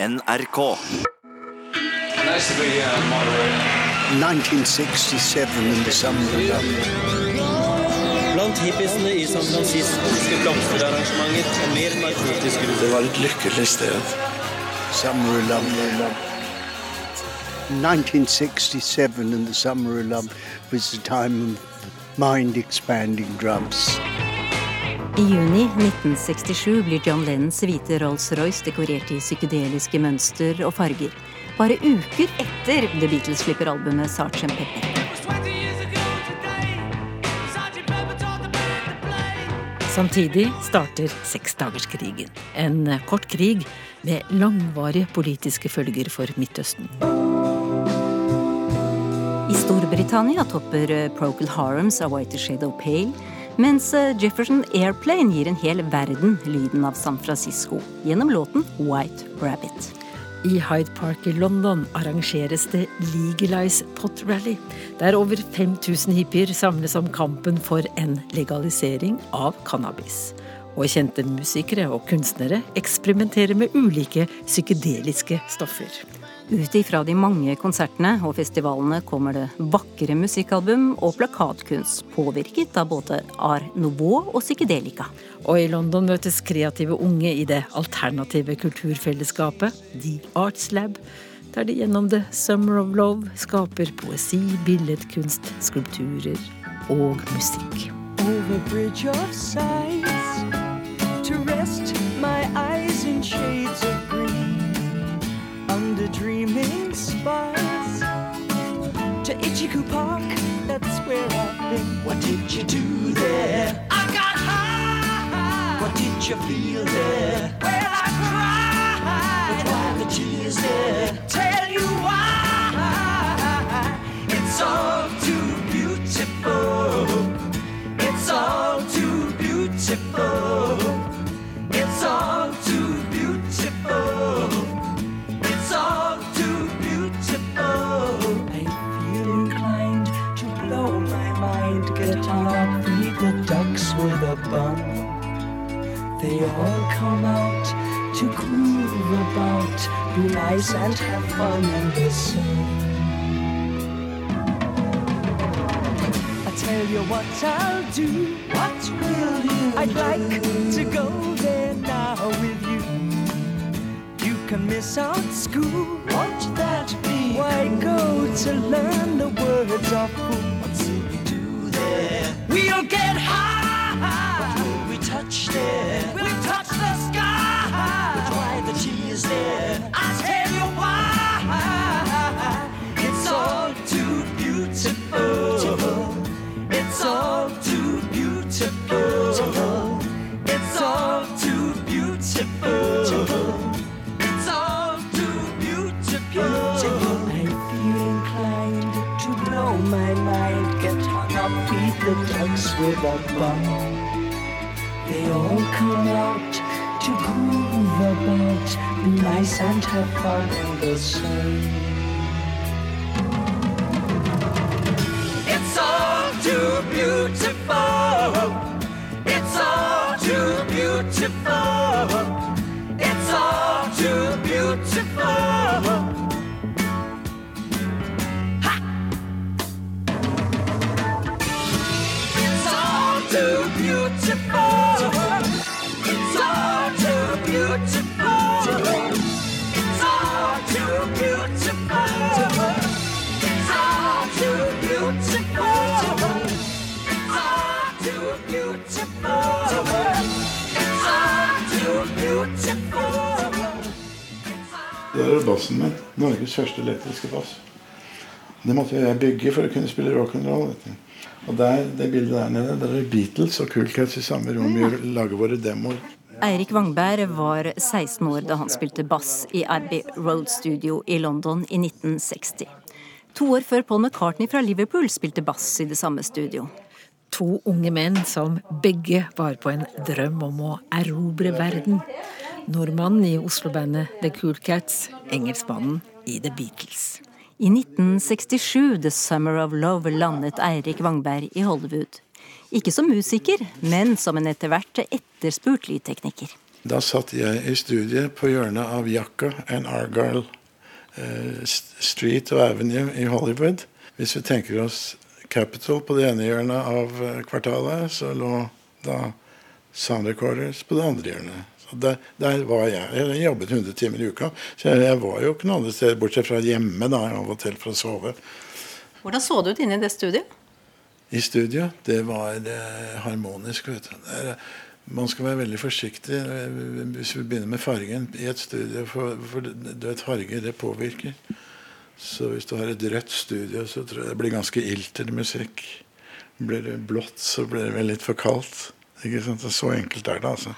NRK. Nice to be here, moderator. 1967 in the summer of love. Blant hippiesene i San Francisco skulle blomsterarrangementer og mer narkotiske russer. Det var et lykkelig sted. Summer of love. 1967 in the summer of love was the time of mind expanding drugs. I juni 1967 blir John Lennons hvite Rolls-Royce dekorert i psykedeliske mønster og farger. Bare uker etter The Beatles slipper albumet Sgt. Pepper. Samtidig starter seksdagerskrigen. En kort krig med langvarige politiske følger for Midtøsten. I Storbritannia topper Procol Harums A White Shade of Pale, mens eh, Jefferson Airplane gir en hel verden lyden av San Francisco gjennom låten White Rabbit. I Hyde Park i London arrangeres det Legalize Pot Rally, der over 5000 hippier samles om kampen for en legalisering av cannabis. Og kjente musikere og kunstnere eksperimenterer med ulike psykedeliske stoffer. Ut ifra de mange konsertene og festivalene kommer det vakre musikkalbum og plakatkunst, påvirket av både Art Nouveau og psykedelika. Og i London møtes kreative unge i det alternative kulturfellesskapet The Arts Lab, der de gjennom The Summer of Love skaper poesi, billedkunst, skulpturer og musikk. Over bridge of sighs Ichiku Park, that's where I've been. What did you do there? I got high. What did you feel there? Well, I cried. But why the tears there? They all come out to groove about, be nice and have fun and listen. I tell you what I'll do. What will you I'd like to go there now with you. You can miss out school. Won't that be? Why go to learn the words of fool? What's we do there? We'll get high. What will we touch the sky. But why the tears there? I tell you why. It's all too beautiful. It's all too beautiful. It's all too beautiful. It's all too beautiful. I feel inclined to blow my mind. Get hung up, feed the ducks with a bun. They all come out to groove about, be nice and have fun in the sun. It's all too beautiful. It's all too beautiful. It's all too beautiful. Bassen min. Norges første elektriske bass. Det måtte jeg bygge for å kunne spille rock'n'roll. Og der, det bildet der nede, der er Beatles og Cool Cats i samme rom. Vi lager våre demoer. Eirik Wangberg var 16 år da han spilte bass i Abbey Road Studio i London i 1960. To år før Paul McCartney fra Liverpool spilte bass i det samme studio. To unge menn som begge var på en drøm om å erobre verden. Nordmannen i Oslo-bandet The Cool Cats, engelskmannen i The Beatles. I 1967, The Summer of Love, landet Eirik Wangberg i Hollywood. Ikke som musiker, men som en etter hvert etterspurt lydtekniker. Da satt jeg i studiet på hjørnet av Jakka and Argyle eh, Street og Avenue i Hollywood. Hvis vi tenker oss Capital på det ene hjørnet av eh, kvartalet, så lå da Sound Recorders på det andre hjørnet. Der, der, var jeg. Jeg jobbet 100 timer i uka. Så jeg, var jo ikke noe annet sted bortsett fra hjemme da, av og til for å sove. Hvordan så det ut inne i det studiet? I studio, det var eh, harmonisk. vet du. Er, man skal være veldig forsiktig eh, hvis vi begynner med fargen i et studio. For, for du vet, farger det påvirker. Så hvis du har et rødt studio, så tror jeg det blir ganske ilter musikk. Blir det blått, så blir det vel litt for kaldt. Ikke sant? Så enkelt er det, altså.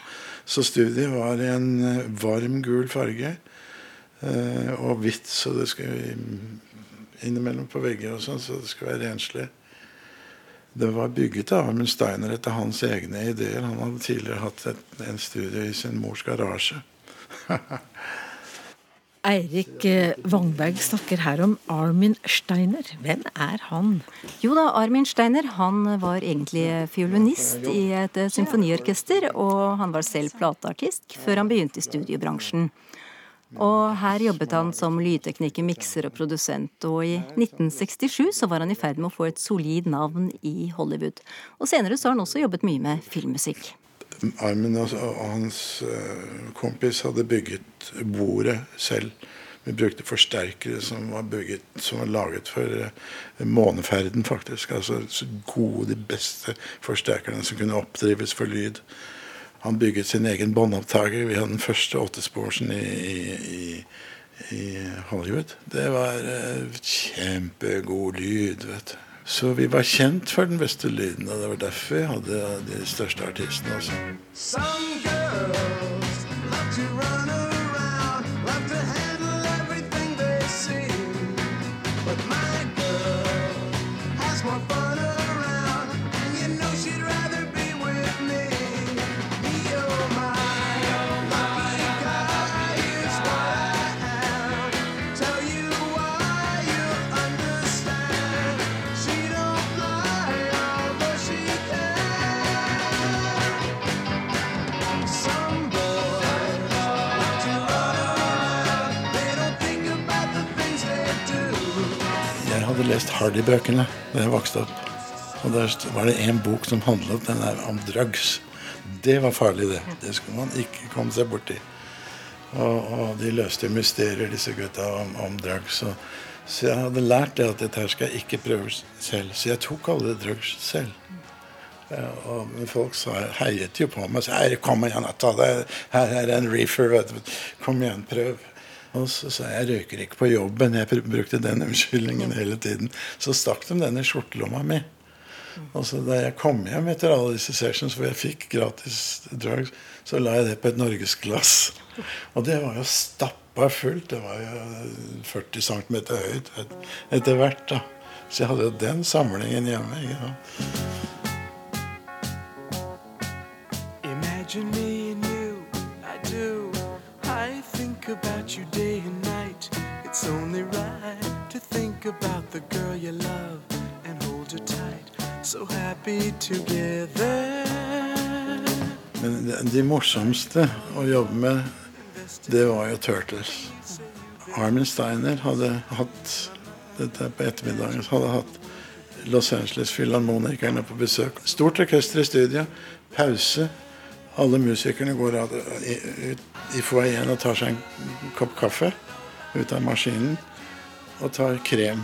Så studiet var i en eh, varm, gul farge. eh, Og hvitt, så det skulle innimellom på vegger og sånn, så det skulle være renslig. Det var bygget av Amund Steiner etter hans egne ideer. Han hadde tidligere hatt et, en studie i sin mors garasje. Eirik eh, Wangberg snakker her om Armin Steiner. Hvem er han? Jo da, Armin Steiner han var egentlig fiolinist i et eh, symfoniorkester, og han var selv plateartist før han begynte i studiebransjen. Og her jobbet han som lydtekniker, mikser og produsent, og i 1967 så var han i ferd med å få et solid navn i Hollywood. Og senere så har han også jobbet mye med filmmusikk. Armin og og hans eh, kompis hadde bygget bordet selv. Vi brukte forsterkere som var, bygget, som var laget for eh, måneferden, faktisk. Altså så gode, de beste forsterkerne som kunne oppdrives for lyd. Han bygget sin egen båndopptaker. Vi hadde den første åttesporsen i, i, i, i Hollywood. Det var eh, kjempegod lyd, vet du. Så vi var kjent for den beste lyden, og det var derfor vi hadde de største artistene også. Some girls lest Hardy-bøkene da jeg vokste opp. Og der var det en bok som handlet den der om drugs. Det var farlig, det. Det skulle man ikke komme seg borti. Og, og de løste mysterier, disse gutta, om, om drugs. Og, så jeg hadde lært det at dette her skal jeg ikke prøve selv. Så jeg tok alle drugs selv. Ja, og folk sa, heiet jo på meg Så «Her, kom igjen, ta det. Her er en reefer. Vet du. Kom igjen, prøv. Og så sa jeg jeg røyker ikke på jobben. Jeg brukte den unnskyldningen hele tiden. Så stakk de den i skjortelomma mi. Og så da jeg kom hjem etter alle disse sessions hvor jeg fikk gratis drugs, så la jeg det på et norgesglass. Og det var jo stappa fullt. Det var jo 40 cm høyt etter hvert. da. Så jeg hadde jo den samlingen hjemme. ikke sant? Imagine me and you, I do. About you day and night. It's only right to think about the girl you love and hold her tight. So happy together. Men de, de morsomste å jobbe med, det var jo Turtles. Armin Steiner hadde hatt dette på ettermiddagen, hadde hatt Los Angeles Filharmonikerne på besøk. Stort orkester i studio. Pause. Alle musikerne går av, i, foajeen og tar seg en kopp kaffe ut av maskinen. Og tar krem.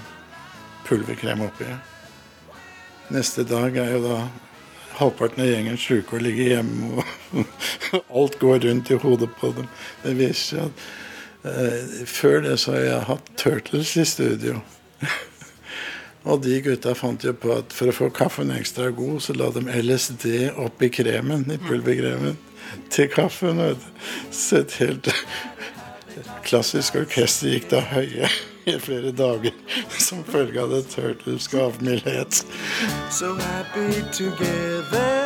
Pulverkrem oppi. Neste dag er jo da halvparten av gjengen sjuke og ligger hjemme. og Alt går rundt i hodet på dem. Det viser seg at eh, Før det så har jeg hatt Turtles i studio. og de gutta fant jo på at for å få kaffen ekstra god, så la de LSD oppi kremen, i pulverkremen, til kaffen. vet du. Så et helt klassisk orkester gikk da høye i flere dager som følge av det Turtles gavmildhet. So happy together.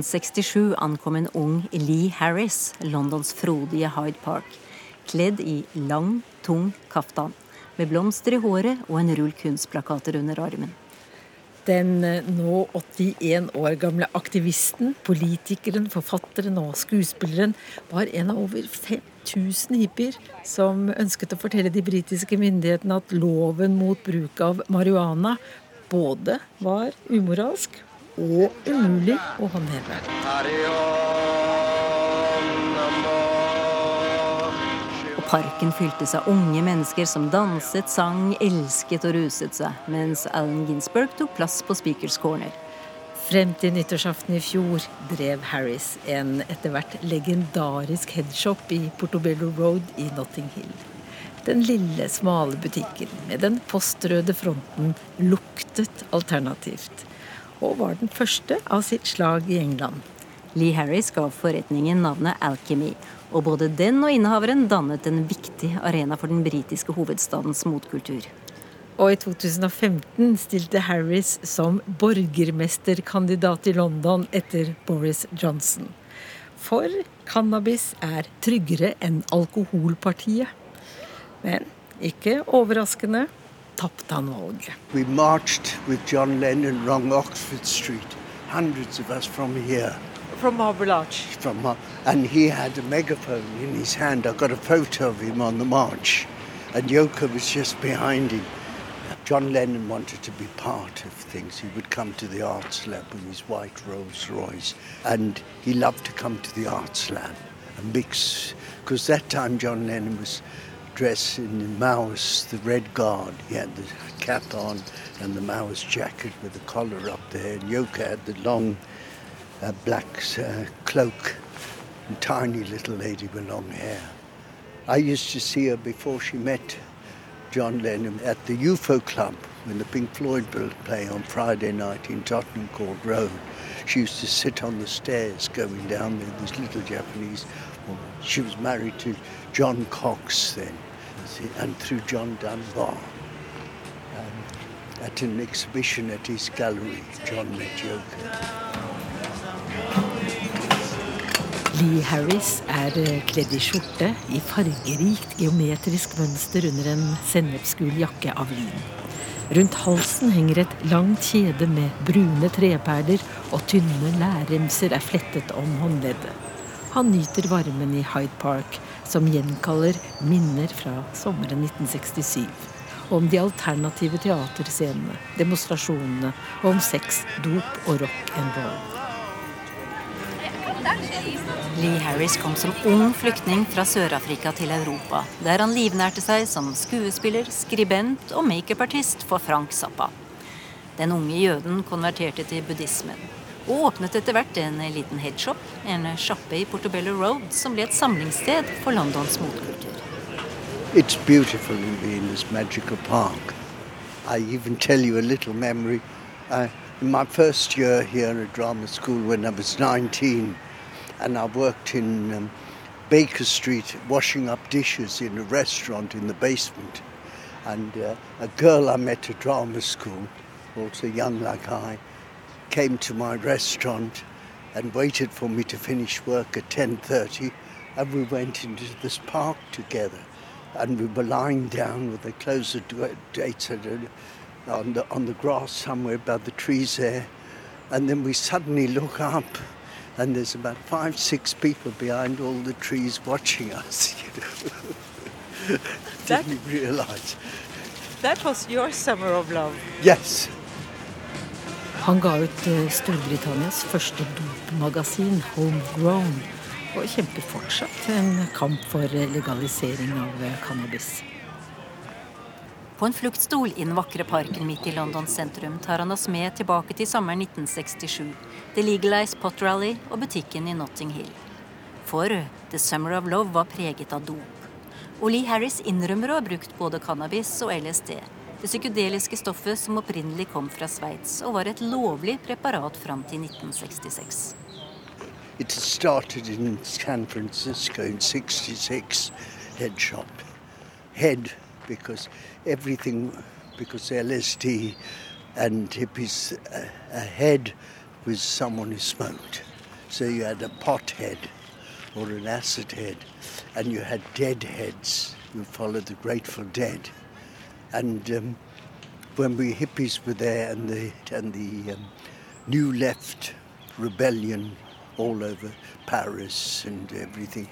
1967 ankom en ung Lee Harris, Londons frodige Hyde Park, kledd i lang, tung kaftan, med blomster i håret og en rull kunstplakater under armen. Den eh, nå 81 år gamle aktivisten, politikeren, forfatteren og skuespilleren var en av over 5000 hippier som ønsket å fortelle de britiske myndighetene at loven mot bruk av marihuana både var umoralsk og umulig å håndheve. Og parken fyltes av unge mennesker som danset, sang, elsket og ruset seg, mens Allen Ginsberg tok plass på Speakers Corner. Frem til nyttårsaften i fjor drev Harris en etter hvert legendarisk headshop i Portobello Road i Notting Hill. Den lille, smale butikken med den postrøde fronten luktet alternativt, og var den første av sitt slag i England. Lee Harris gav forretningen navnet Alchemy, og både den og innehaveren dannet en viktig arena for den britiske hovedstadens motkultur. Og i 2015 stilte Harris som borgermesterkandidat i London etter Boris Johnson. For cannabis er tryggere enn alkoholpartiet. Men ikke overraskende tapte han valget. We marched with John Lennon along Oxford Street, hundreds of us from here. From Marble Arch. From uh, and he had a megaphone in his hand. I got a photo of him on the march, and Yoko was just behind him. John Lennon wanted to be part of things. He would come to the Arts Lab in his white Rolls Royce, and he loved to come to the Arts Lab and mix. Because that time John Lennon was dressed in Maoist, the Red Guard. He had the cap on and the Maoist jacket with the collar up there, and Yoko had the long uh, black uh, cloak and tiny little lady with long hair. I used to see her before she met John Lennon at the UFO Club when the Pink Floyd play on Friday night in Tottenham Court Road. She used to sit on the stairs going down there, this little Japanese woman. She was married to John Cox then, and through John Dunbar. Um, at an exhibition at his gallery, John met Yoko. Lee Harris er eh, kledd i skjorte i fargerikt geometrisk mønster under en sennepsgul jakke av lin. Rundt halsen henger et langt kjede med brune treperler, og tynne lærremser er flettet om håndleddet. Han nyter varmen i Hyde Park, som gjenkaller minner fra sommeren 1967. Om de alternative teaterscenene, demonstrasjonene, og om sex, dop og rock and roll. Lee Harris kom som ung flyktning fra Sør-Afrika til Europa, der han livnærte seg som skuespiller, skribent og makeupartist for Frank Zappa. Den unge jøden konverterte til buddhismen, og åpnet etter hvert en liten headshop, en sjappe i Portobello Road, som ble et samlingssted for Londons motkultur. It's beautiful to be in this magical park. I even tell you a little memory. I, in my first year here at drama school when I was 19, and I worked in um, Baker Street washing up dishes in a restaurant in the basement. And uh, a girl I met at drama school, also young like I, came to my restaurant and waited for me to finish work at 10.30 and we went into this park together and we were lying down with the closed gates on the, on the grass somewhere by the trees there and then we suddenly look up and there's about five, six people behind all the trees watching us. You know? Didn't realize. That was your summer of love. Yes. Han ga ut eh, Storbritannias første dopmagasin, Homegrown, og kjemper fortsatt en kamp for legalisering av eh, cannabis. På en fluktstol i den vakre parken midt i Londons sentrum tar han oss med tilbake til sommeren 1967, The Legalized Pot Rally og butikken i Notting Hill. For The Summer of Love var preget av dop. Og Lee Harris innrømmer å ha brukt både cannabis og LSD, det psykedeliske stoffet som opprinnelig kom fra Sveits og var et lovlig preparat fram til 1966. It started in San Francisco in 66, head. Head, because LSD and hippies, uh, a head was someone who smoked. So you had a pot head or an acid head, and you had dead heads You followed the Grateful Dead. And um, when we hippies were there and the, and the um, new left rebellion all over Paris and everything,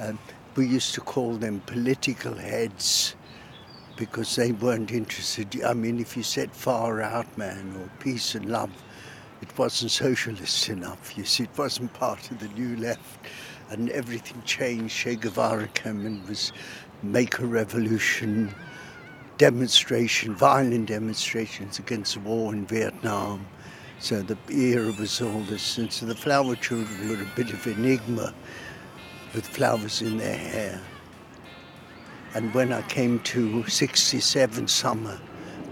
um, we used to call them political heads because they weren't interested. I mean, if you said far out man or peace and love, it wasn't socialist enough. You see, it wasn't part of the new left. And everything changed. Che Guevara came and was make a revolution, demonstration, violent demonstrations against the war in Vietnam. So the era was all this. And so the flower children were a bit of enigma with flowers in their hair. And when I came to 67 summer,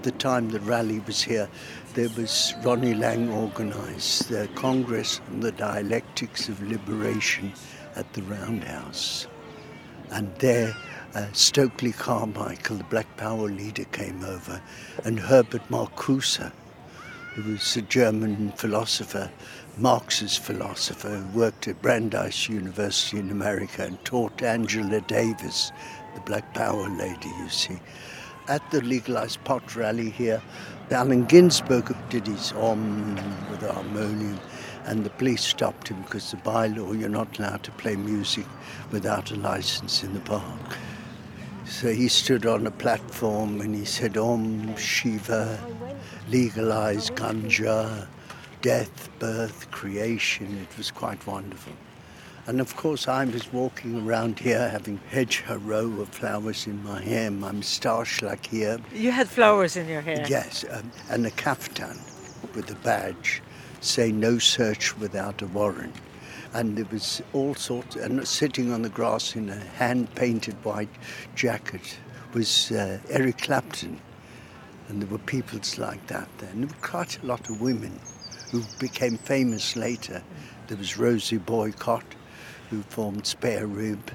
the time the rally was here, there was Ronnie Lang organized the Congress on the Dialectics of Liberation at the Roundhouse. And there, uh, Stokely Carmichael, the Black Power leader, came over, and Herbert Marcuse, who was a German philosopher, Marxist philosopher, who worked at Brandeis University in America and taught Angela Davis, the Black Power lady, you see. At the legalized pot rally here, Allen Ginsberg did his om with the harmonium, and the police stopped him because the bylaw you're not allowed to play music without a license in the park. So he stood on a platform and he said, Om Shiva, legalize ganja, death, birth, creation. It was quite wonderful. And of course, I was walking around here having hedge a row of flowers in my hair, my moustache like here. You had flowers in your hair. Yes, um, and a kaftan with a badge saying no search without a warrant. And there was all sorts, and sitting on the grass in a hand painted white jacket was uh, Eric Clapton. And there were peoples like that there. And there were quite a lot of women who became famous later. There was Rosie Boycott, who formed Spare Rib,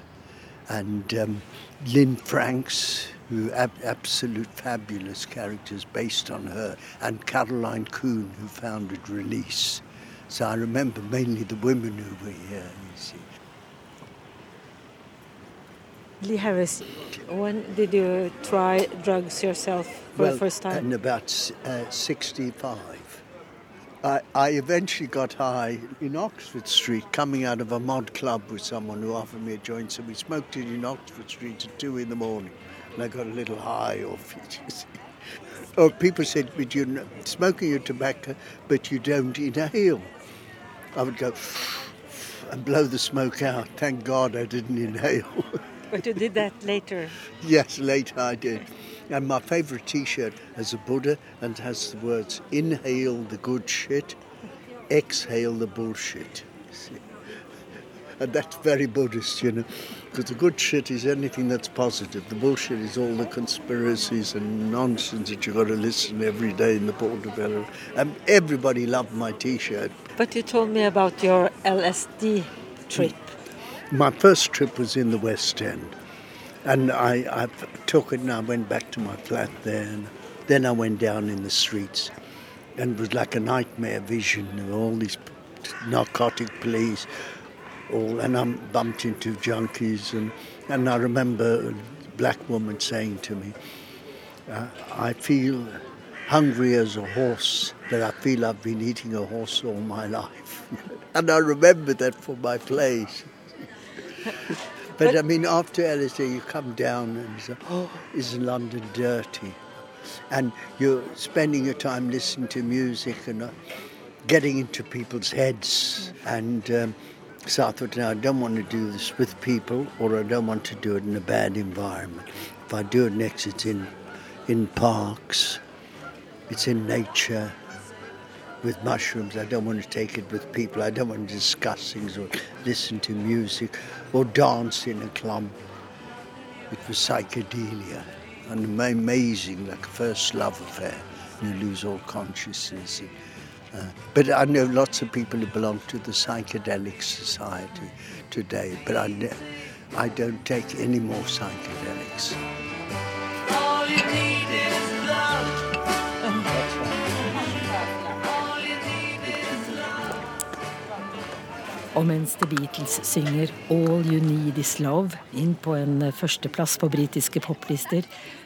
and um, Lynn Franks, who ab- absolute fabulous characters based on her, and Caroline Kuhn, who founded Release. So I remember mainly the women who were here, you see. Lee Harris, when did you try drugs yourself for well, the first time? In about uh, 65. I, I eventually got high in Oxford Street, coming out of a mod club with someone who offered me a joint. So we smoked it in Oxford Street at two in the morning, and I got a little high off it. You see. Or people said, "But you're smoking your tobacco, but you don't inhale." I would go and blow the smoke out. Thank God I didn't inhale. But you did that later. Yes, later I did. And my favourite T-shirt has a Buddha and has the words "Inhale the good shit, exhale the bullshit." See? And that's very Buddhist, you know, because the good shit is anything that's positive. The bullshit is all the conspiracies and nonsense that you've got to listen every day in the port Portobello. And um, everybody loved my T-shirt. But you told me about your LSD trip. My first trip was in the West End, and I, I took it and I went back to my flat there. And then I went down in the streets, and it was like a nightmare vision of all these narcotic police. All, and I bumped into junkies, and, and I remember a black woman saying to me, uh, I feel hungry as a horse, but I feel I've been eating a horse all my life. and I remember that for my plays. but I mean, after LSD, you come down and you say, oh, isn't London dirty? And you're spending your time listening to music, and uh, getting into people's heads. And um, so I thought, no, I don't want to do this with people, or I don't want to do it in a bad environment. If I do it next, it's in in parks, it's in nature. With mushrooms, I don't want to take it with people. I don't want to discuss things or listen to music or dance in a club. It was psychedelia, and amazing, like a first love affair. You lose all consciousness. Uh, but I know lots of people who belong to the psychedelic society today, but I, ne- I don't take any more psychedelics. All you need is love. Og mens The Beatles synger All You Need Is Love inn på en førsteplass på britiske poplister,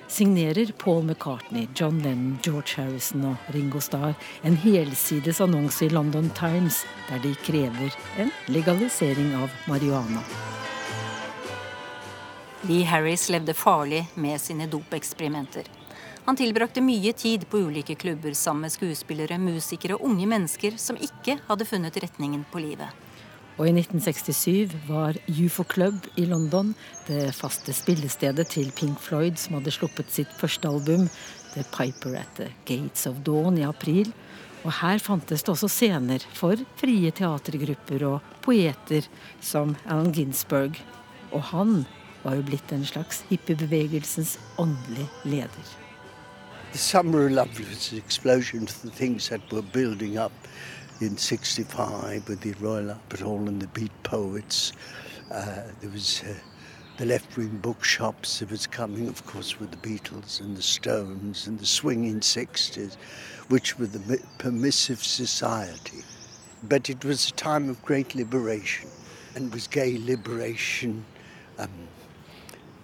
signerer Paul McCartney, John Lennon, George Harrison og Ringo Starr en helsides annonse i London Times der de krever en legalisering av marihuana. Lee Harris levde farlig med sine dopeksperimenter. Han tilbrakte mye tid på ulike klubber sammen med skuespillere, musikere og unge mennesker som ikke hadde funnet retningen på livet. Og i 1967 var UFO Club i London det faste spillestedet til Pink Floyd, som hadde sluppet sitt første album, The Piper at the Gates of Dawn, i april. Og her fantes det også scener for frie teatergrupper og poeter som Alan Ginsberg. Og han var jo blitt en slags hippiebevegelsens åndelige leder. The Summer of Love was an explosion of the things that were building up in 65 with the Royal Albert Hall and the Beat Poets. Uh, there was uh, the left wing bookshops that was coming, of course, with the Beatles and the Stones and the swinging 60s, which were the permissive society. But it was a time of great liberation, and it was gay liberation, um,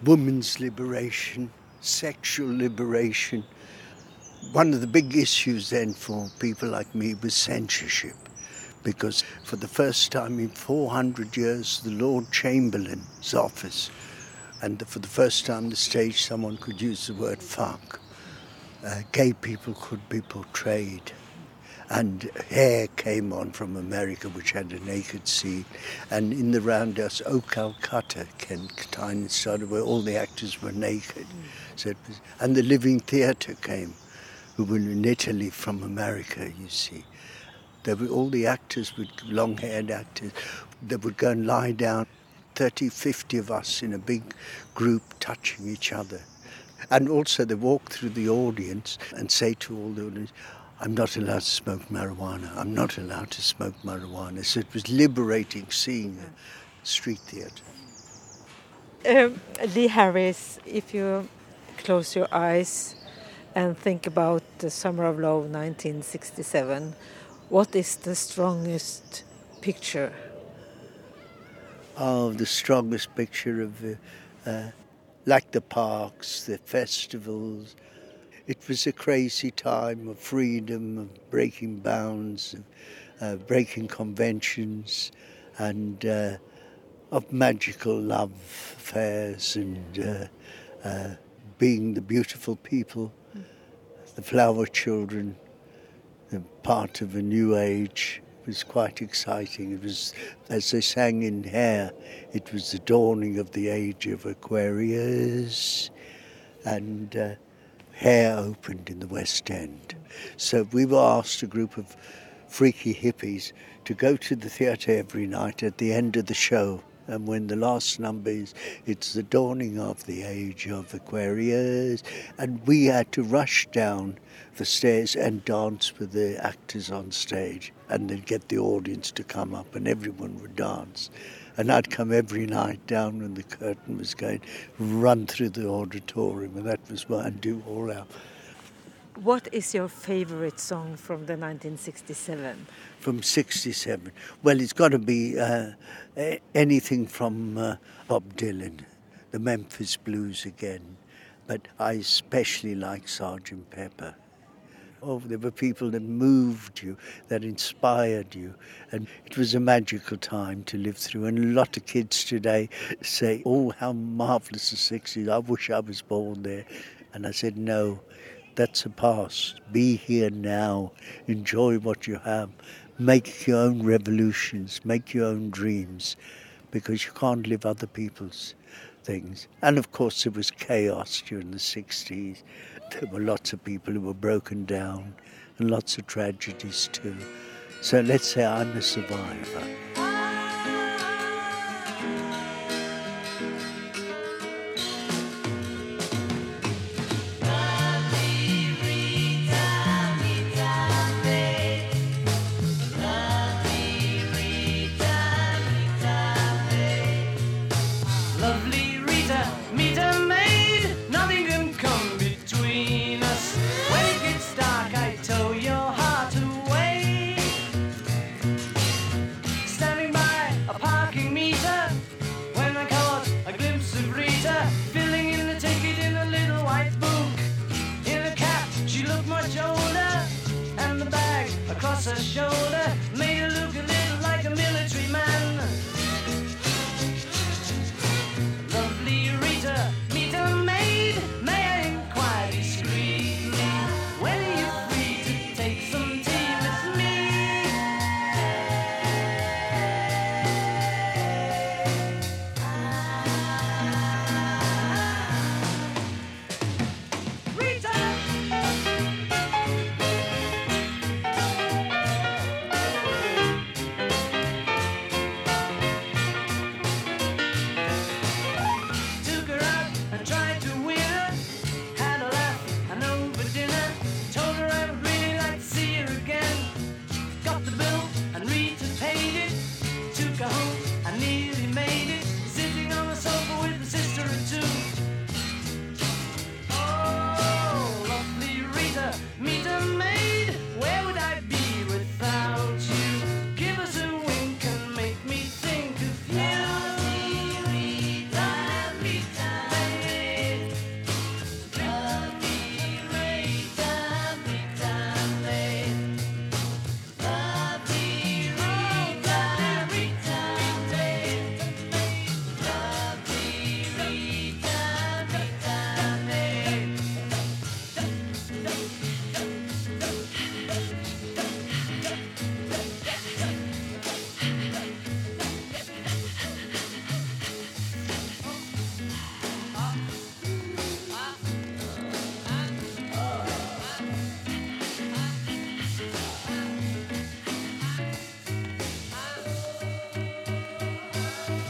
women's liberation, sexual liberation. One of the big issues then for people like me was censorship, because for the first time in 400 years, the Lord Chamberlain's office, and for the first time on the stage, someone could use the word fuck. Uh, gay people could be portrayed. And Hair came on from America, which had a naked scene. And in the roundhouse, Oh Calcutta, Ken Tynan started, where all the actors were naked. So was, and the Living Theatre came, who were Italy from America, you see. There were all the actors, with long-haired actors, they would go and lie down, 30, 50 of us in a big group touching each other. And also they walk through the audience and say to all the audience, I'm not allowed to smoke marijuana. I'm not allowed to smoke marijuana. So it was liberating seeing street theatre. Um, Lee Harris, if you close your eyes and think about the Summer of Love 1967, what is the strongest picture? Oh, the strongest picture of the, uh, like the parks, the festivals. It was a crazy time of freedom, of breaking bounds, of uh, breaking conventions, and uh, of magical love affairs and uh, uh, being the beautiful people, the flower children, the part of a new age. It was quite exciting. It was, as they sang in Hair, it was the dawning of the age of Aquarius, and uh, Hair opened in the West End. So we were asked, a group of freaky hippies, to go to the theatre every night at the end of the show. And when the last number is, it's the dawning of the age of Aquarius. And we had to rush down the stairs and dance with the actors on stage and then get the audience to come up and everyone would dance. And I'd come every night down when the curtain was going, run through the auditorium, and that was what I'd do all out. What is your favorite song from the 1967? From 67. Well, it's got to be uh, anything from uh, Bob Dylan, the Memphis Blues again. But I especially like Sergeant Pepper. Oh, there were people that moved you, that inspired you. And it was a magical time to live through. And a lot of kids today say, oh, how marvelous the 60s. I wish I was born there. And I said, no, that's a past. Be here now. Enjoy what you have. Make your own revolutions, make your own dreams, because you can't live other people's things. And of course, there was chaos during the 60s. There were lots of people who were broken down and lots of tragedies too. So let's say I'm a survivor.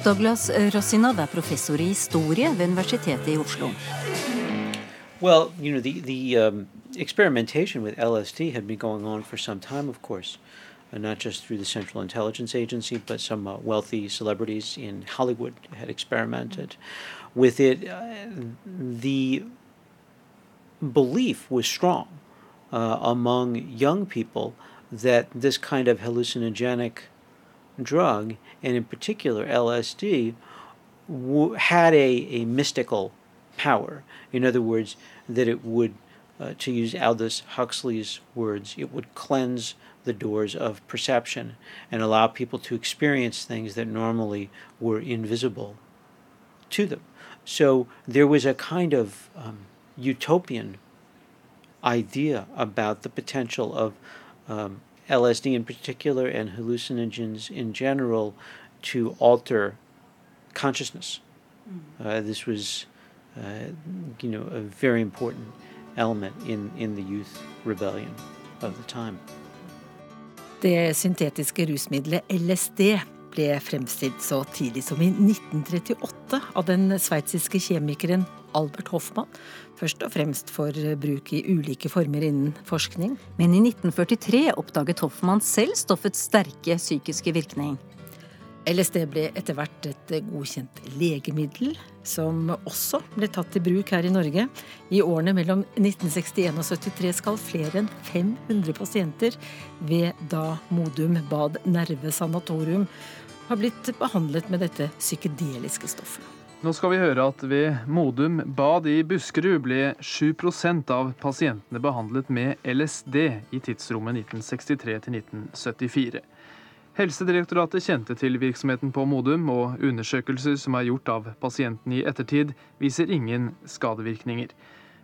Douglas Rossinov er professor i historie ved Universitetet i Oslo. Well, you know, the the um, experimentation with LSD had been going on for some time, of course, uh, not just through the Central Intelligence Agency, but some uh, wealthy celebrities in Hollywood had experimented with it. Uh, the belief was strong uh, among young people that this kind of hallucinogenic drug, and in particular LSD, w- had a, a mystical power. In other words, that it would, uh, to use Aldous Huxley's words, it would cleanse the doors of perception and allow people to experience things that normally were invisible to them. So there was a kind of um, utopian idea about the potential of um, LSD in particular and hallucinogens in general to alter consciousness. Uh, this was, uh, you know, a very important element in, in the youth rebellion of the time. Det syntetiske rusmiddelet LSD ble fremstilt så tidlig som i 1938 av den sveitsiske kjemikeren Albert Hoffmann, først og fremst for bruk i ulike former innen forskning. Men i 1943 oppdaget Hoffmann selv stoffets sterke psykiske virkning. LSD ble etter hvert et godkjent legemiddel, som også ble tatt i bruk her i Norge. I årene mellom 1961 og 73 skal flere enn 500 pasienter ved da Modum Bad Nerve Sanatorium ha blitt behandlet med dette psykedeliske stoffet. Nå skal vi høre at ved Modum Bad i Buskerud ble 7 av pasientene behandlet med LSD i tidsrommet 1963 til 1974. Helsedirektoratet kjente til virksomheten på Modum, og undersøkelser som er gjort av pasienten i ettertid, viser ingen skadevirkninger.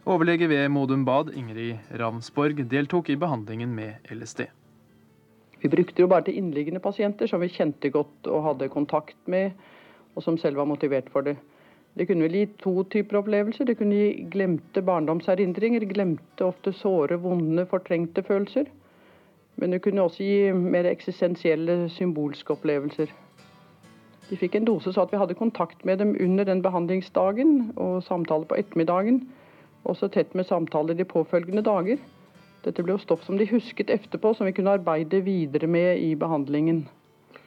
Overlege ved Modum Bad, Ingrid Ravnsborg, deltok i behandlingen med LSD. Vi brukte jo bare til innliggende pasienter som vi kjente godt og hadde kontakt med, og som selv var motivert for det. Det kunne vel gi to typer opplevelser. Det kunne gi glemte barndomserindringer, glemte ofte såre, vonde, fortrengte følelser. Men det kunne også gi mer eksistensielle, symbolske opplevelser. De fikk en dose så at vi hadde kontakt med dem under den behandlingsdagen og samtale på ettermiddagen. Også tett med samtaler de påfølgende dager. Dette ble jo stoff som de husket etterpå, som vi kunne arbeide videre med i behandlingen.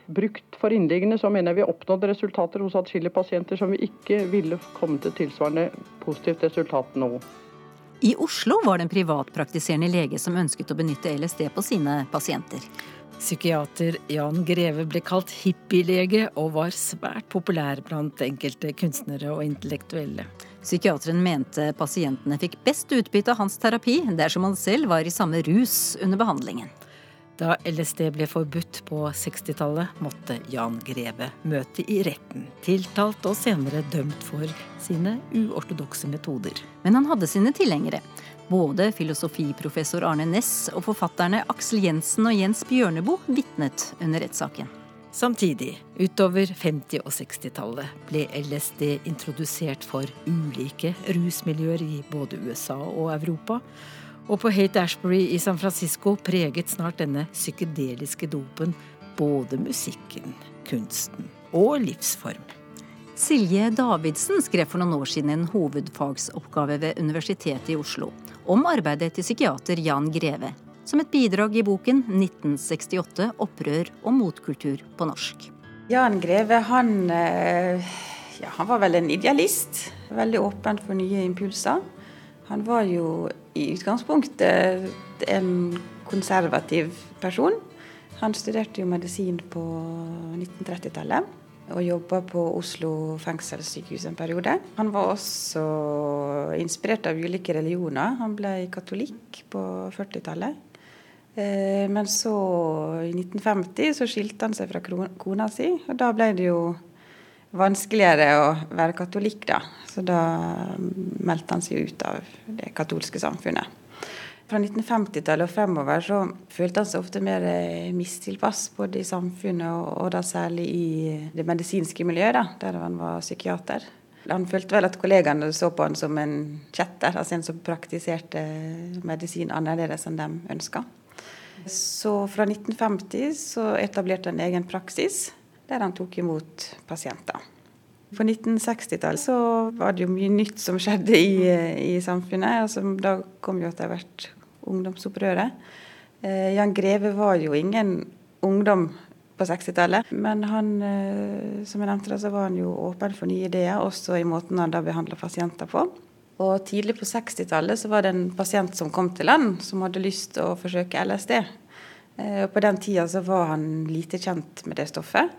Brukt for innliggende så mener jeg vi oppnådde resultater hos atskillige pasienter som vi ikke ville komme til tilsvarende positivt resultat nå. I Oslo var det en privatpraktiserende lege som ønsket å benytte LSD på sine pasienter. Psykiater Jan Greve ble kalt hippielege og var svært populær blant enkelte kunstnere og intellektuelle. Psykiateren mente pasientene fikk best utbytte av hans terapi dersom han selv var i samme rus under behandlingen. Da LSD ble forbudt på 60-tallet, måtte Jan Greve møte i retten, tiltalt og senere dømt for sine uortodokse metoder. Men han hadde sine tilhengere. Både filosofiprofessor Arne Næss og forfatterne Aksel Jensen og Jens Bjørneboe vitnet under rettssaken. Samtidig, utover 50- og 60-tallet, ble LSD introdusert for ulike rusmiljøer i både USA og Europa. Og på Hate Ashbury i San Francisco preget snart denne psykedeliske dopen både musikken, kunsten og livsform. Silje Davidsen skrev for noen år siden en hovedfagsoppgave ved Universitetet i Oslo om arbeidet til psykiater Jan Greve, som et bidrag i boken 1968 opprør og motkultur på norsk. Jan Greve han, ja, han var vel en idealist. Veldig åpen for nye impulser. Han var jo i utgangspunktet en konservativ person. Han studerte jo medisin på 1930-tallet og jobba på Oslo fengselssykehus en periode. Han var også inspirert av ulike religioner. Han ble katolikk på 40-tallet. Men så, i 1950, så skilte han seg fra kona si, og da ble det jo vanskeligere å være katolikk, da. Så da meldte han seg ut av det katolske samfunnet. Fra 1950-tallet og fremover så følte han seg ofte mer mistilpass både i samfunnet og, og da særlig i det medisinske miljøet, da, der han var psykiater. Han følte vel at kollegaene så på han som en kjetter, altså en som praktiserte medisin annerledes enn de ønska. Så fra 1950 så etablerte han egen praksis der han tok imot pasienter. På 1960-tallet så var det jo mye nytt som skjedde i, i samfunnet. Altså, da kom jo etter hvert ungdomsopprøret. Eh, Jan Greve var jo ingen ungdom på 60-tallet, men han, eh, som jeg nevnte, så var han jo åpen for nye ideer, også i måten han da behandla pasienter på. Og tidlig på 60-tallet så var det en pasient som kom til han, som hadde lyst til å forsøke LSD. Eh, og på den tida så var han lite kjent med det stoffet.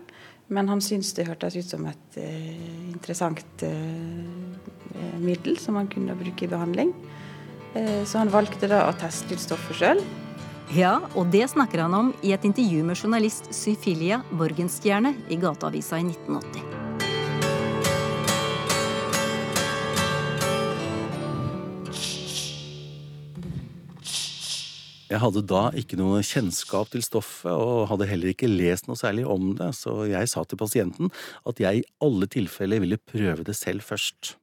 Men han syntes det hørtes ut som et eh, interessant eh, middel som han kunne bruke i behandling. Eh, så han valgte da å teste ut stoffet sjøl. Ja, og det snakker han om i et intervju med journalist Syfilia Borgenstjerne i Gateavisa i 1980. Jeg hadde da ikke noe kjennskap til stoffet, og hadde heller ikke lest noe særlig om det, så jeg sa til pasienten at jeg i alle tilfeller ville prøve det selv først.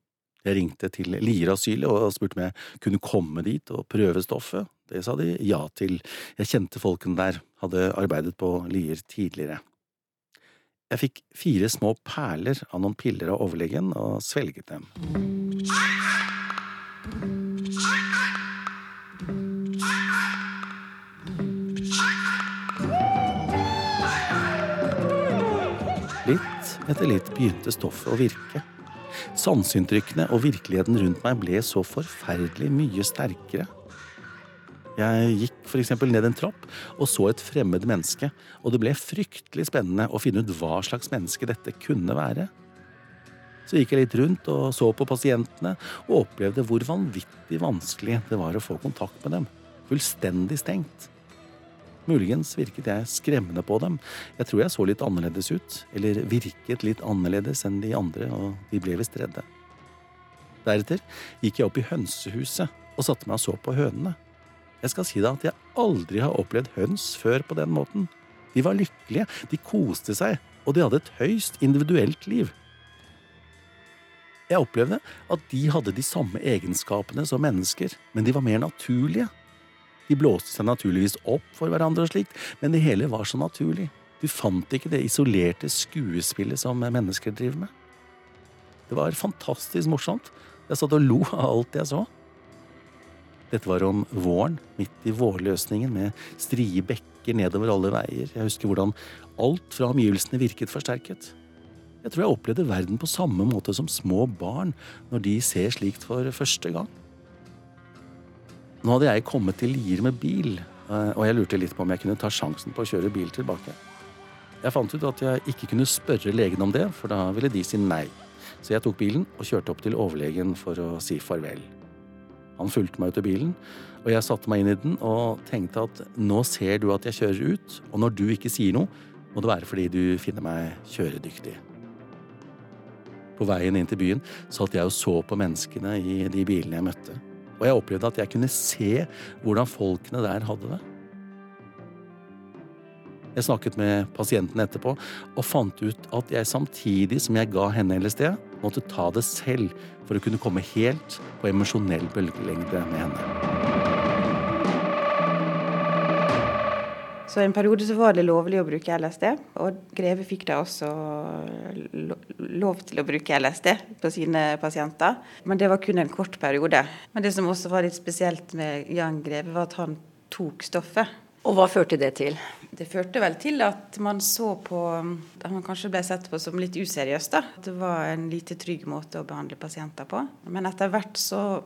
Jeg ringte til Lierasylet og spurte om jeg kunne komme dit og prøve stoffet. Det sa de ja til, jeg kjente folkene der, hadde arbeidet på Lier tidligere. Jeg fikk fire små perler av noen piller av overlegen og svelget dem. Etter litt begynte stoffet å virke. Sanseinntrykkene og virkeligheten rundt meg ble så forferdelig mye sterkere. Jeg gikk eksempel ned en trapp og så et fremmed menneske, og det ble fryktelig spennende å finne ut hva slags menneske dette kunne være. Så gikk jeg litt rundt og så på pasientene, og opplevde hvor vanvittig vanskelig det var å få kontakt med dem. Fullstendig stengt. Muligens virket jeg skremmende på dem. Jeg tror jeg så litt annerledes ut, eller virket litt annerledes enn de andre, og de ble visst redde. Deretter gikk jeg opp i hønsehuset og satte meg og så på hønene. Jeg skal si deg at jeg aldri har opplevd høns før på den måten. De var lykkelige, de koste seg, og de hadde et høyst individuelt liv. Jeg opplevde at de hadde de samme egenskapene som mennesker, men de var mer naturlige. De blåste seg naturligvis opp for hverandre og slikt, men det hele var så naturlig. Du fant ikke det isolerte skuespillet som mennesker driver med. Det var fantastisk morsomt. Jeg satt og lo av alt jeg så. Dette var om våren, midt i vårløsningen med strie bekker nedover alle veier. Jeg husker hvordan alt fra omgivelsene virket forsterket. Jeg tror jeg opplevde verden på samme måte som små barn når de ser slikt for første gang. Nå hadde jeg kommet til Lier med bil, eh, og jeg lurte litt på om jeg kunne ta sjansen på å kjøre bil tilbake. Jeg fant ut at jeg ikke kunne spørre legen om det, for da ville de si nei. Så jeg tok bilen og kjørte opp til overlegen for å si farvel. Han fulgte meg ut av bilen, og jeg satte meg inn i den og tenkte at nå ser du at jeg kjører ut, og når du ikke sier noe, må det være fordi du finner meg kjøredyktig. På veien inn til byen satt jeg og så på menneskene i de bilene jeg møtte, og jeg opplevde at jeg kunne se hvordan folkene der hadde det. Jeg snakket med pasienten etterpå og fant ut at jeg samtidig som jeg ga henne LSD, måtte ta det selv for å kunne komme helt på emosjonell bølgelengde med henne. Så en periode så var det lovlig å bruke LSD, og Greve fikk da også lov til å bruke LSD på sine pasienter. Men det var kun en kort periode. Men det som også var litt spesielt med Jan Greve, var at han tok stoffet. Og hva førte det til? Det førte vel til at man så på At man kanskje ble sett på som litt useriøst. da. Det var en lite trygg måte å behandle pasienter på. Men etter hvert så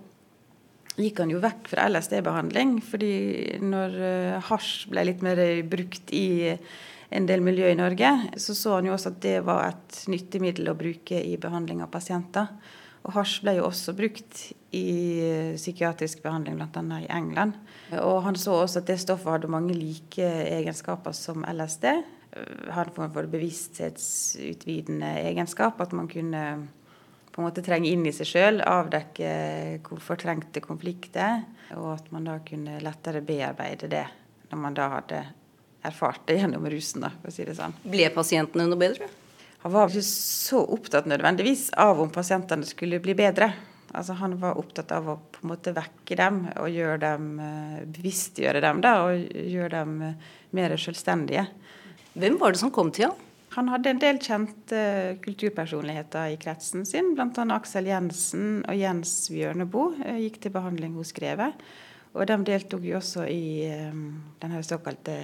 gikk han jo vekk fra LSD-behandling. fordi når uh, hasj ble litt mer brukt i en del miljø i Norge, så så han jo også at det var et nyttig middel å bruke i behandling av pasienter. Og hasj ble jo også brukt i psykiatrisk behandling, bl.a. i England. Og han så også at det stoffet hadde mange like egenskaper som LSD. Hadde en form for bevissthetsutvidende egenskap. At man kunne på en måte trenge inn i seg sjøl, avdekke hvor fortrengte konflikter. Og at man da kunne lettere bearbeide det når man da hadde erfart det gjennom rusen. da, for å si det sånn. Ble pasientene noe bedre? Han var ikke så opptatt nødvendigvis av om pasientene skulle bli bedre. Altså Han var opptatt av å på en måte vekke dem og gjøre dem, eh, bevisstgjøre dem da, og gjøre dem eh, mer selvstendige. Hvem var det som kom til ham? Han hadde en del kjente kulturpersonligheter i kretsen sin. Bl.a. Aksel Jensen og Jens Bjørneboe eh, gikk til behandling hos Greve. Og de deltok jo også i den såkalte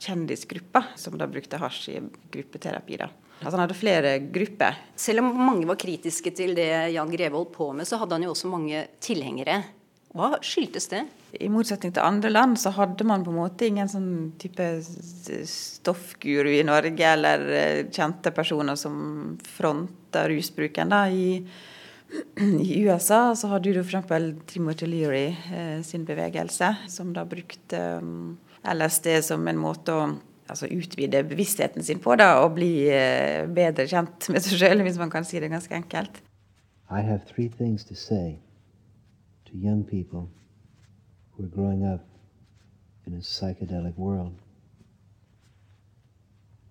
kjendisgruppa, som da brukte hasj i gruppeterapi. da. Altså han hadde flere grupper. Selv om mange var kritiske til det Jan Greve holdt på med, så hadde han jo også mange tilhengere. Hva skyldtes det? I motsetning til andre land så hadde man på en måte ingen sånn type stoffguru i Norge, eller eh, kjente personer som fronta rusbruken. da, i i USA så hadde du f.eks. Timothy Leary eh, sin bevegelse, som da brukte um, LSD som en måte å altså utvide bevisstheten sin på da, og bli eh, bedre kjent med seg sjøl, hvis man kan si det ganske enkelt. I have three things to say to young people who are growing up in a psychedelic world.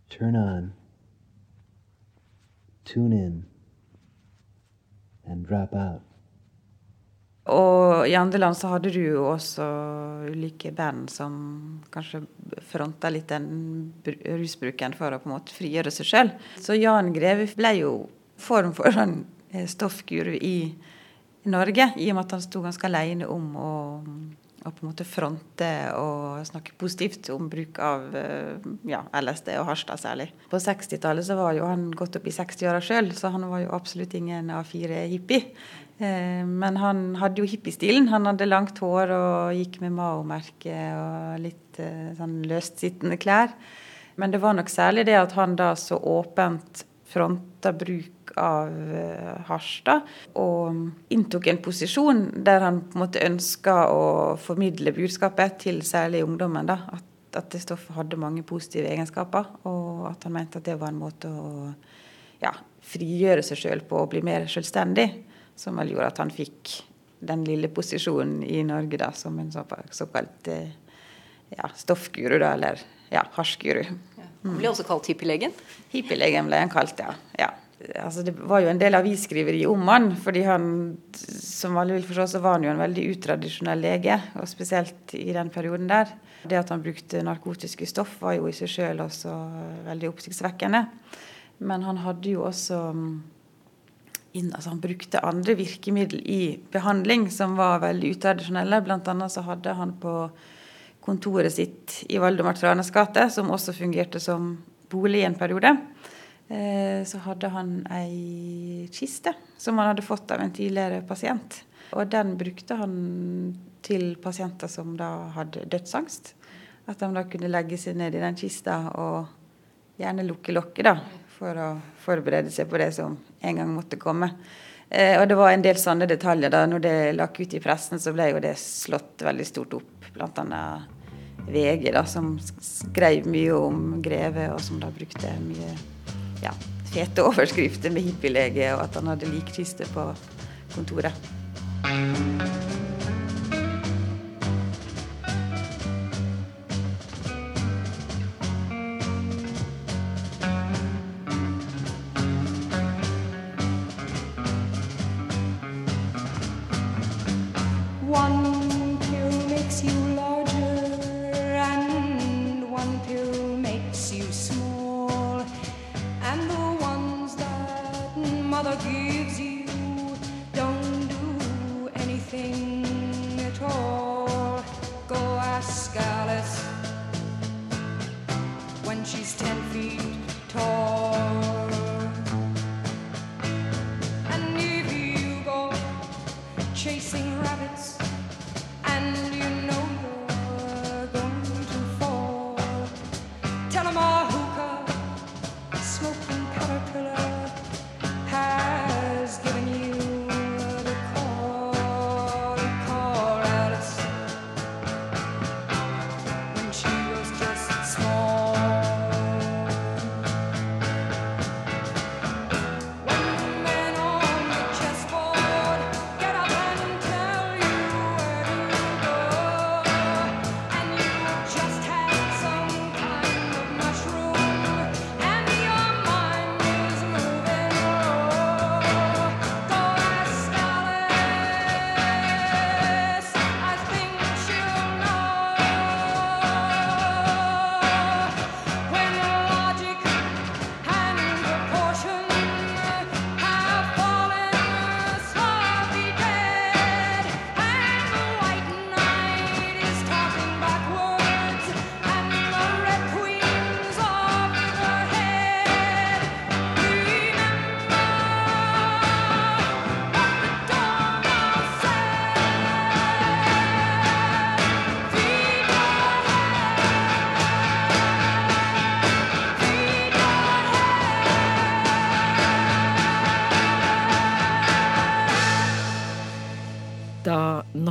Turn on, tune in, and drop out. Og i andre land så hadde du jo også ulike band som kanskje fronta litt den rusbruken for å på en måte frigjøre seg sjøl. Så Jan Greve ble jo form for en eh, stoffguru i Norge, i og med at han sto ganske alene om å, å på en måte fronte og snakke positivt om bruk av eh, ja, LSD og hasj, særlig. På 60-tallet så var jo han gått opp i 60-åra sjøl, så han var jo absolutt ingen A4-hippie. Eh, men han hadde jo hippiestilen. Han hadde langt hår og gikk med Mao-merke og litt eh, sånn løstsittende klær. Men det var nok særlig det at han da så åpent fronta bruk av uh, hasj, da, og inntok en posisjon der han på en måte ønska å formidle budskapet til særlig ungdommen. da, at, at det stoffet hadde mange positive egenskaper, og at han mente at det var en måte å ja, frigjøre seg sjøl på og bli mer selvstendig som vel gjorde at han fikk den lille posisjonen i Norge da, som en såkalt eh, ja, stoffguru, da, eller ja, hasjguru. Han ble også kalt hippielegen? Hippielegen ble han kalt, ja. ja. Altså, det var jo en del avisskriveri om han, fordi han, som alle vil forstå, så var han jo en veldig utradisjonell lege. Og spesielt i den perioden der. Det at han brukte narkotiske stoff var jo i seg sjøl også veldig oppsiktsvekkende. Men han hadde jo også altså Han brukte andre virkemiddel i behandling som var veldig utradisjonelle. Blant annet så hadde han på kontoret sitt i Valdemar Tranes gate, som også fungerte som bolig i en periode, så hadde han ei kiste som han hadde fått av en tidligere pasient. Og den brukte han til pasienter som da hadde dødsangst. At de da kunne legge seg ned i den kista og gjerne lukke lokket, da for å forberede seg på det som en gang måtte komme. Eh, og det var en del sånne detaljer. da, Når det lakk ut i pressen, så ble jo det slått veldig stort opp. Blant annet VG, da, som skrev mye om Greve, og som da brukte mye ja, fete overskrifter med hippielege, og at han hadde likkiste på kontoret.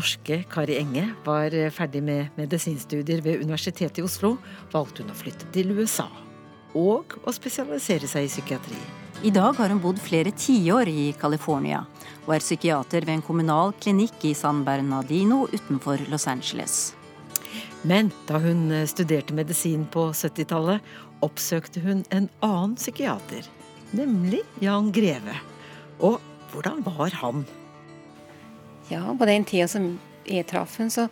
Norske Kari Enge var ferdig med medisinstudier ved Universitetet i Oslo, valgte hun å flytte til USA og å spesialisere seg i psykiatri. I dag har hun bodd flere tiår i California og er psykiater ved en kommunal klinikk i San Bernardino utenfor Los Angeles. Men da hun studerte medisin på 70-tallet, oppsøkte hun en annen psykiater, nemlig Jan Greve. Og hvordan var han? Ja, på den tida som jeg traff henne, så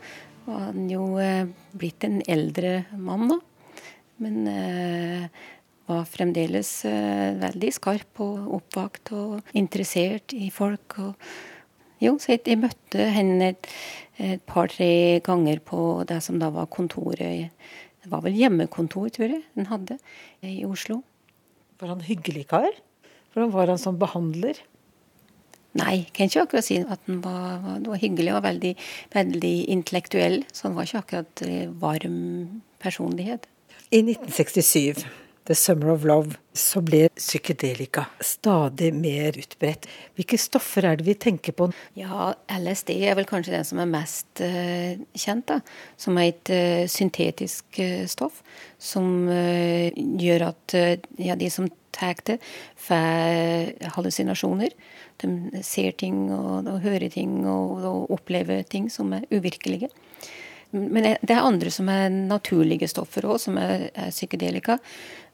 var han jo eh, blitt en eldre mann da. Men eh, var fremdeles eh, veldig skarp og oppvakt og interessert i folk. Og, jo, så jeg, jeg møtte henne et, et par-tre ganger på det som da var kontoret Det var vel hjemmekontor, tror jeg, den hadde i Oslo. Var han hyggelig kar? Hvordan var han som behandler? Nei, kan ikke akkurat si at han var, var, hyggelig og veldig, veldig intellektuell. Så han var ikke akkurat eh, varm personlighet. I 1967, The Summer of Love, så ble psykedelika stadig mer utbredt. Hvilke stoffer er det vi tenker på? Ja, LSD er vel kanskje den som er mest uh, kjent, da. Som er et uh, syntetisk uh, stoff som gjør at ja, de som det, får hallusinasjoner. De ser ting og, og hører ting og, og opplever ting som er uvirkelige. Men det er andre som er naturlige stoffer òg, som er, er psykedelika.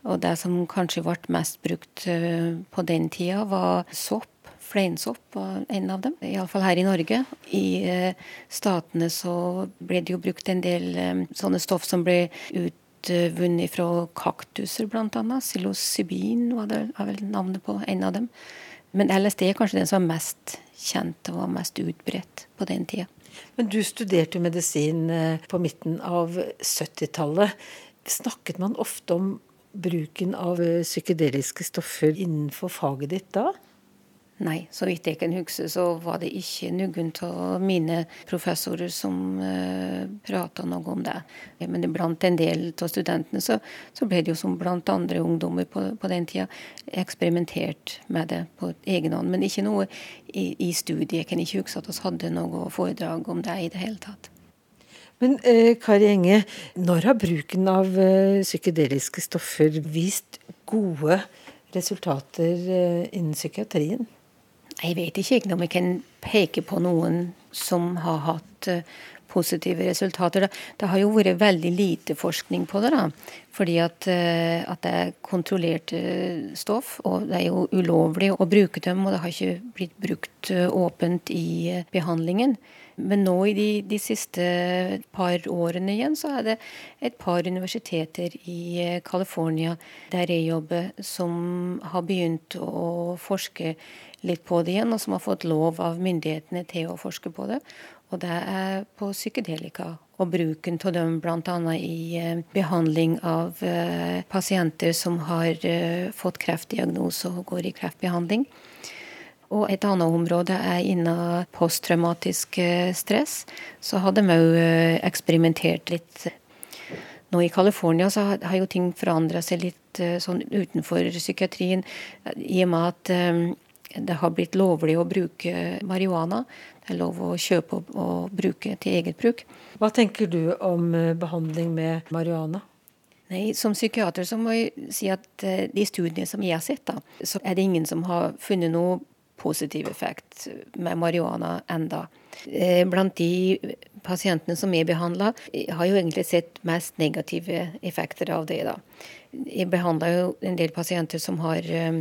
Og det som kanskje ble mest brukt eh, på den tida, var sopp. Fleinsopp var en av dem, iallfall her i Norge. I eh, Statene så ble det jo brukt en del eh, sånne stoff som ble utvunnet fra kaktuser, annet. Psilocybin var, det, vel navnet på en av dem. Men LSD er kanskje den som er mest kjent og mest utbredt på den tida. Men du studerte jo medisin eh, på midten av 70-tallet. Snakket man ofte om bruken av eh, psykedeliske stoffer innenfor faget ditt da? Nei, så vidt jeg kan huske, så var det ikke noen av mine professorer som uh, prata noe om det. Men blant en del av studentene så, så ble det jo som blant andre ungdommer på, på den tida eksperimentert med det på egen hånd. Men ikke noe i, i studiet. Jeg kan ikke huske at vi hadde noe foredrag om det i det hele tatt. Men eh, Kari Enge, når har bruken av eh, psykedeliske stoffer vist gode resultater eh, innen psykiatrien? Jeg vet ikke om jeg kan peke på noen som har hatt eh, positive resultater. Det, har jo vært veldig lite forskning på det. da, Fordi at, eh, at det er kontrollerte stoff, og det er jo ulovlig å bruke dem. Og det har ikke blitt brukt eh, åpent i eh, behandlingen. Men nå i de, de siste par årene igjen, så er det et par universiteter i eh, California der jeg jobber, som har begynt å forske litt på det igjen, og som har fått lov av myndighetene til å forske på det. Og det er på psykedelika og bruken av dem bl.a. i eh, behandling av eh, pasienter som har fått kreftdiagnose og går i kreftbehandling. Og et annet område er innen posttraumatisk eh, stress. Så har de òg eksperimentert litt. Nå i California så har- jo ting forandra seg litt eh, sånn utenfor psykiatrien. I og med at eh, det har blitt lovlig å bruke marihuana. Det er lov å kjøpe og, bruke til eget bruk. Hva tenker du om eh, behandling med marihuana? Nei, Som psykiater så må jeg si at eh, de studiene som jeg har sett, da, så er det ingen som har funnet noe positiv effekt med marihuana enda. Eh, Blant de pasientene som er behandla, har jo egentlig sett mest negative effekter av det. da. Jeg behandla jo en del pasienter som har eh,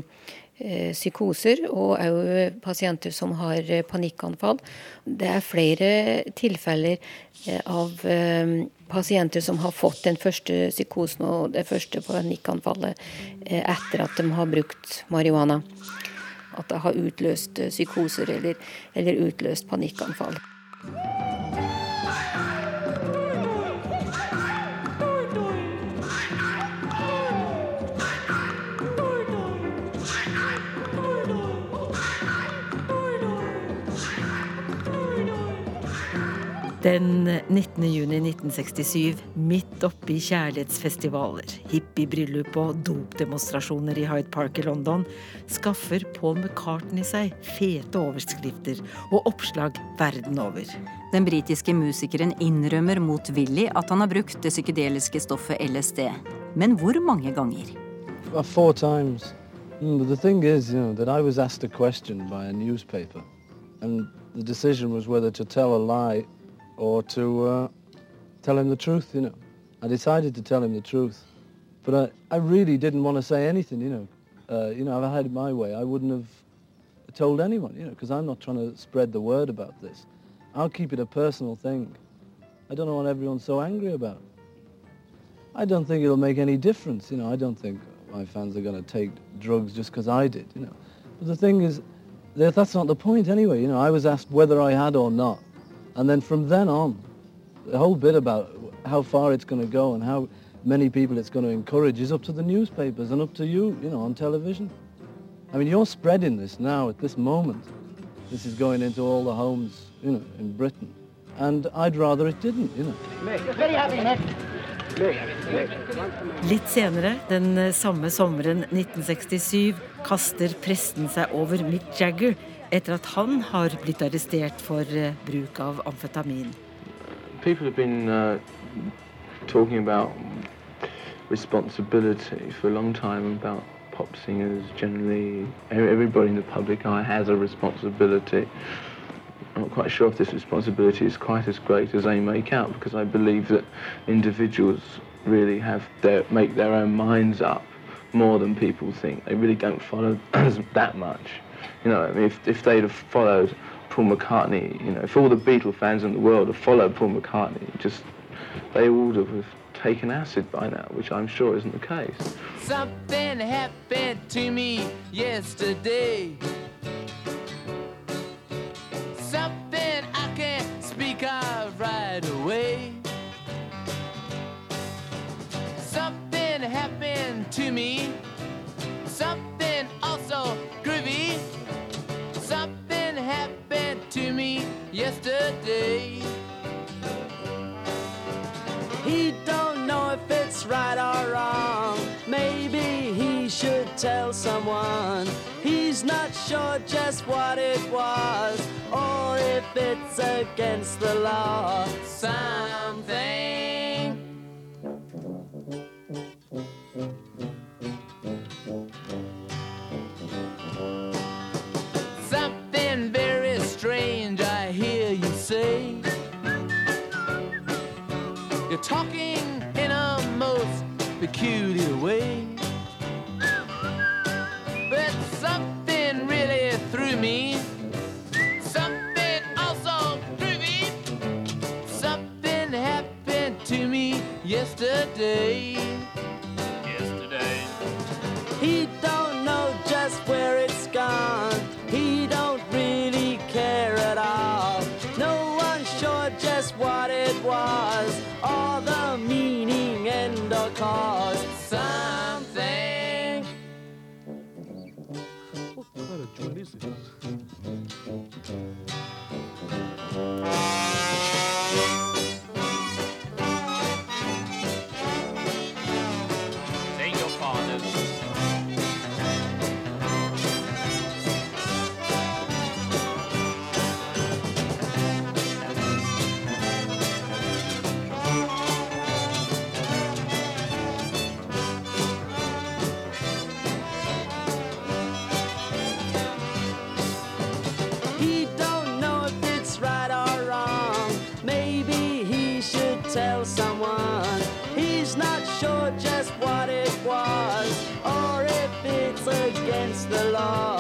eh, psykoser, og òg pasienter som har eh, panikkanfall. Det er flere tilfeller eh, av eh, pasienter som har fått den første psykosen og det første panikkanfallet eh, etter at de har brukt marihuana. At det har utløst eh, psykoser eller, eller utløst panikkanfall. Den 19. juni 1967, midt oppi kjærlighetsfestivaler, hippiebryllup og dopdemonstrasjoner i Hyde Park i London, skaffer Paul McCartney seg fete overskrifter og oppslag verden over. Den britiske musikeren innrømmer motvillig at han har brukt det psykedeliske stoffet LSD. Men hvor mange ganger? Four times. Mm, the thing is, you know, that I was asked a question by a newspaper, and the decision was whether to tell a lie or to uh, tell him the truth. You know, I decided to tell him the truth, but I, I really didn't want to say anything. You know, uh, you know, if I had it my way, I wouldn't have told anyone. You know, because I'm not trying to spread the word about this. I'll keep it a personal thing. I don't know what everyone's so angry about. I don't think it'll make any difference. You know, I don't think my fans are going to take drugs just because I did. You know, but the thing is, that that's not the point anyway. You know, I was asked whether I had or not, and then from then on, the whole bit about how far it's going to go and how many people it's going to encourage is up to the newspapers and up to you. You know, on television. I mean, you're spreading this now at this moment. This is going into all the homes, you know, in Britain, and I'd rather it didn't. You know. Very happy, Nick. Litt senere, den eh, samme sommeren 1967, kaster pressen seg over Mick Jagger etter at han har blitt arrestert for eh, bruk av amfetamin. People have been uh, talking about responsibility for a long time about pop singers generally. Everybody in the public eye has a responsibility. I'm not quite sure if this responsibility is quite as great as they make out because I believe that individuals really have their, make their own minds up more than people think. They really don't follow that much. You know, I mean, if, if they'd have followed Paul McCartney, you know, if all the Beatle fans in the world had followed Paul McCartney, just they would have taken acid by now, which I'm sure isn't the case. Something happened to me yesterday. Yesterday. He don't know if it's right or wrong. Maybe he should tell someone. He's not sure just what it was or if it's against the law. Something. day. The law.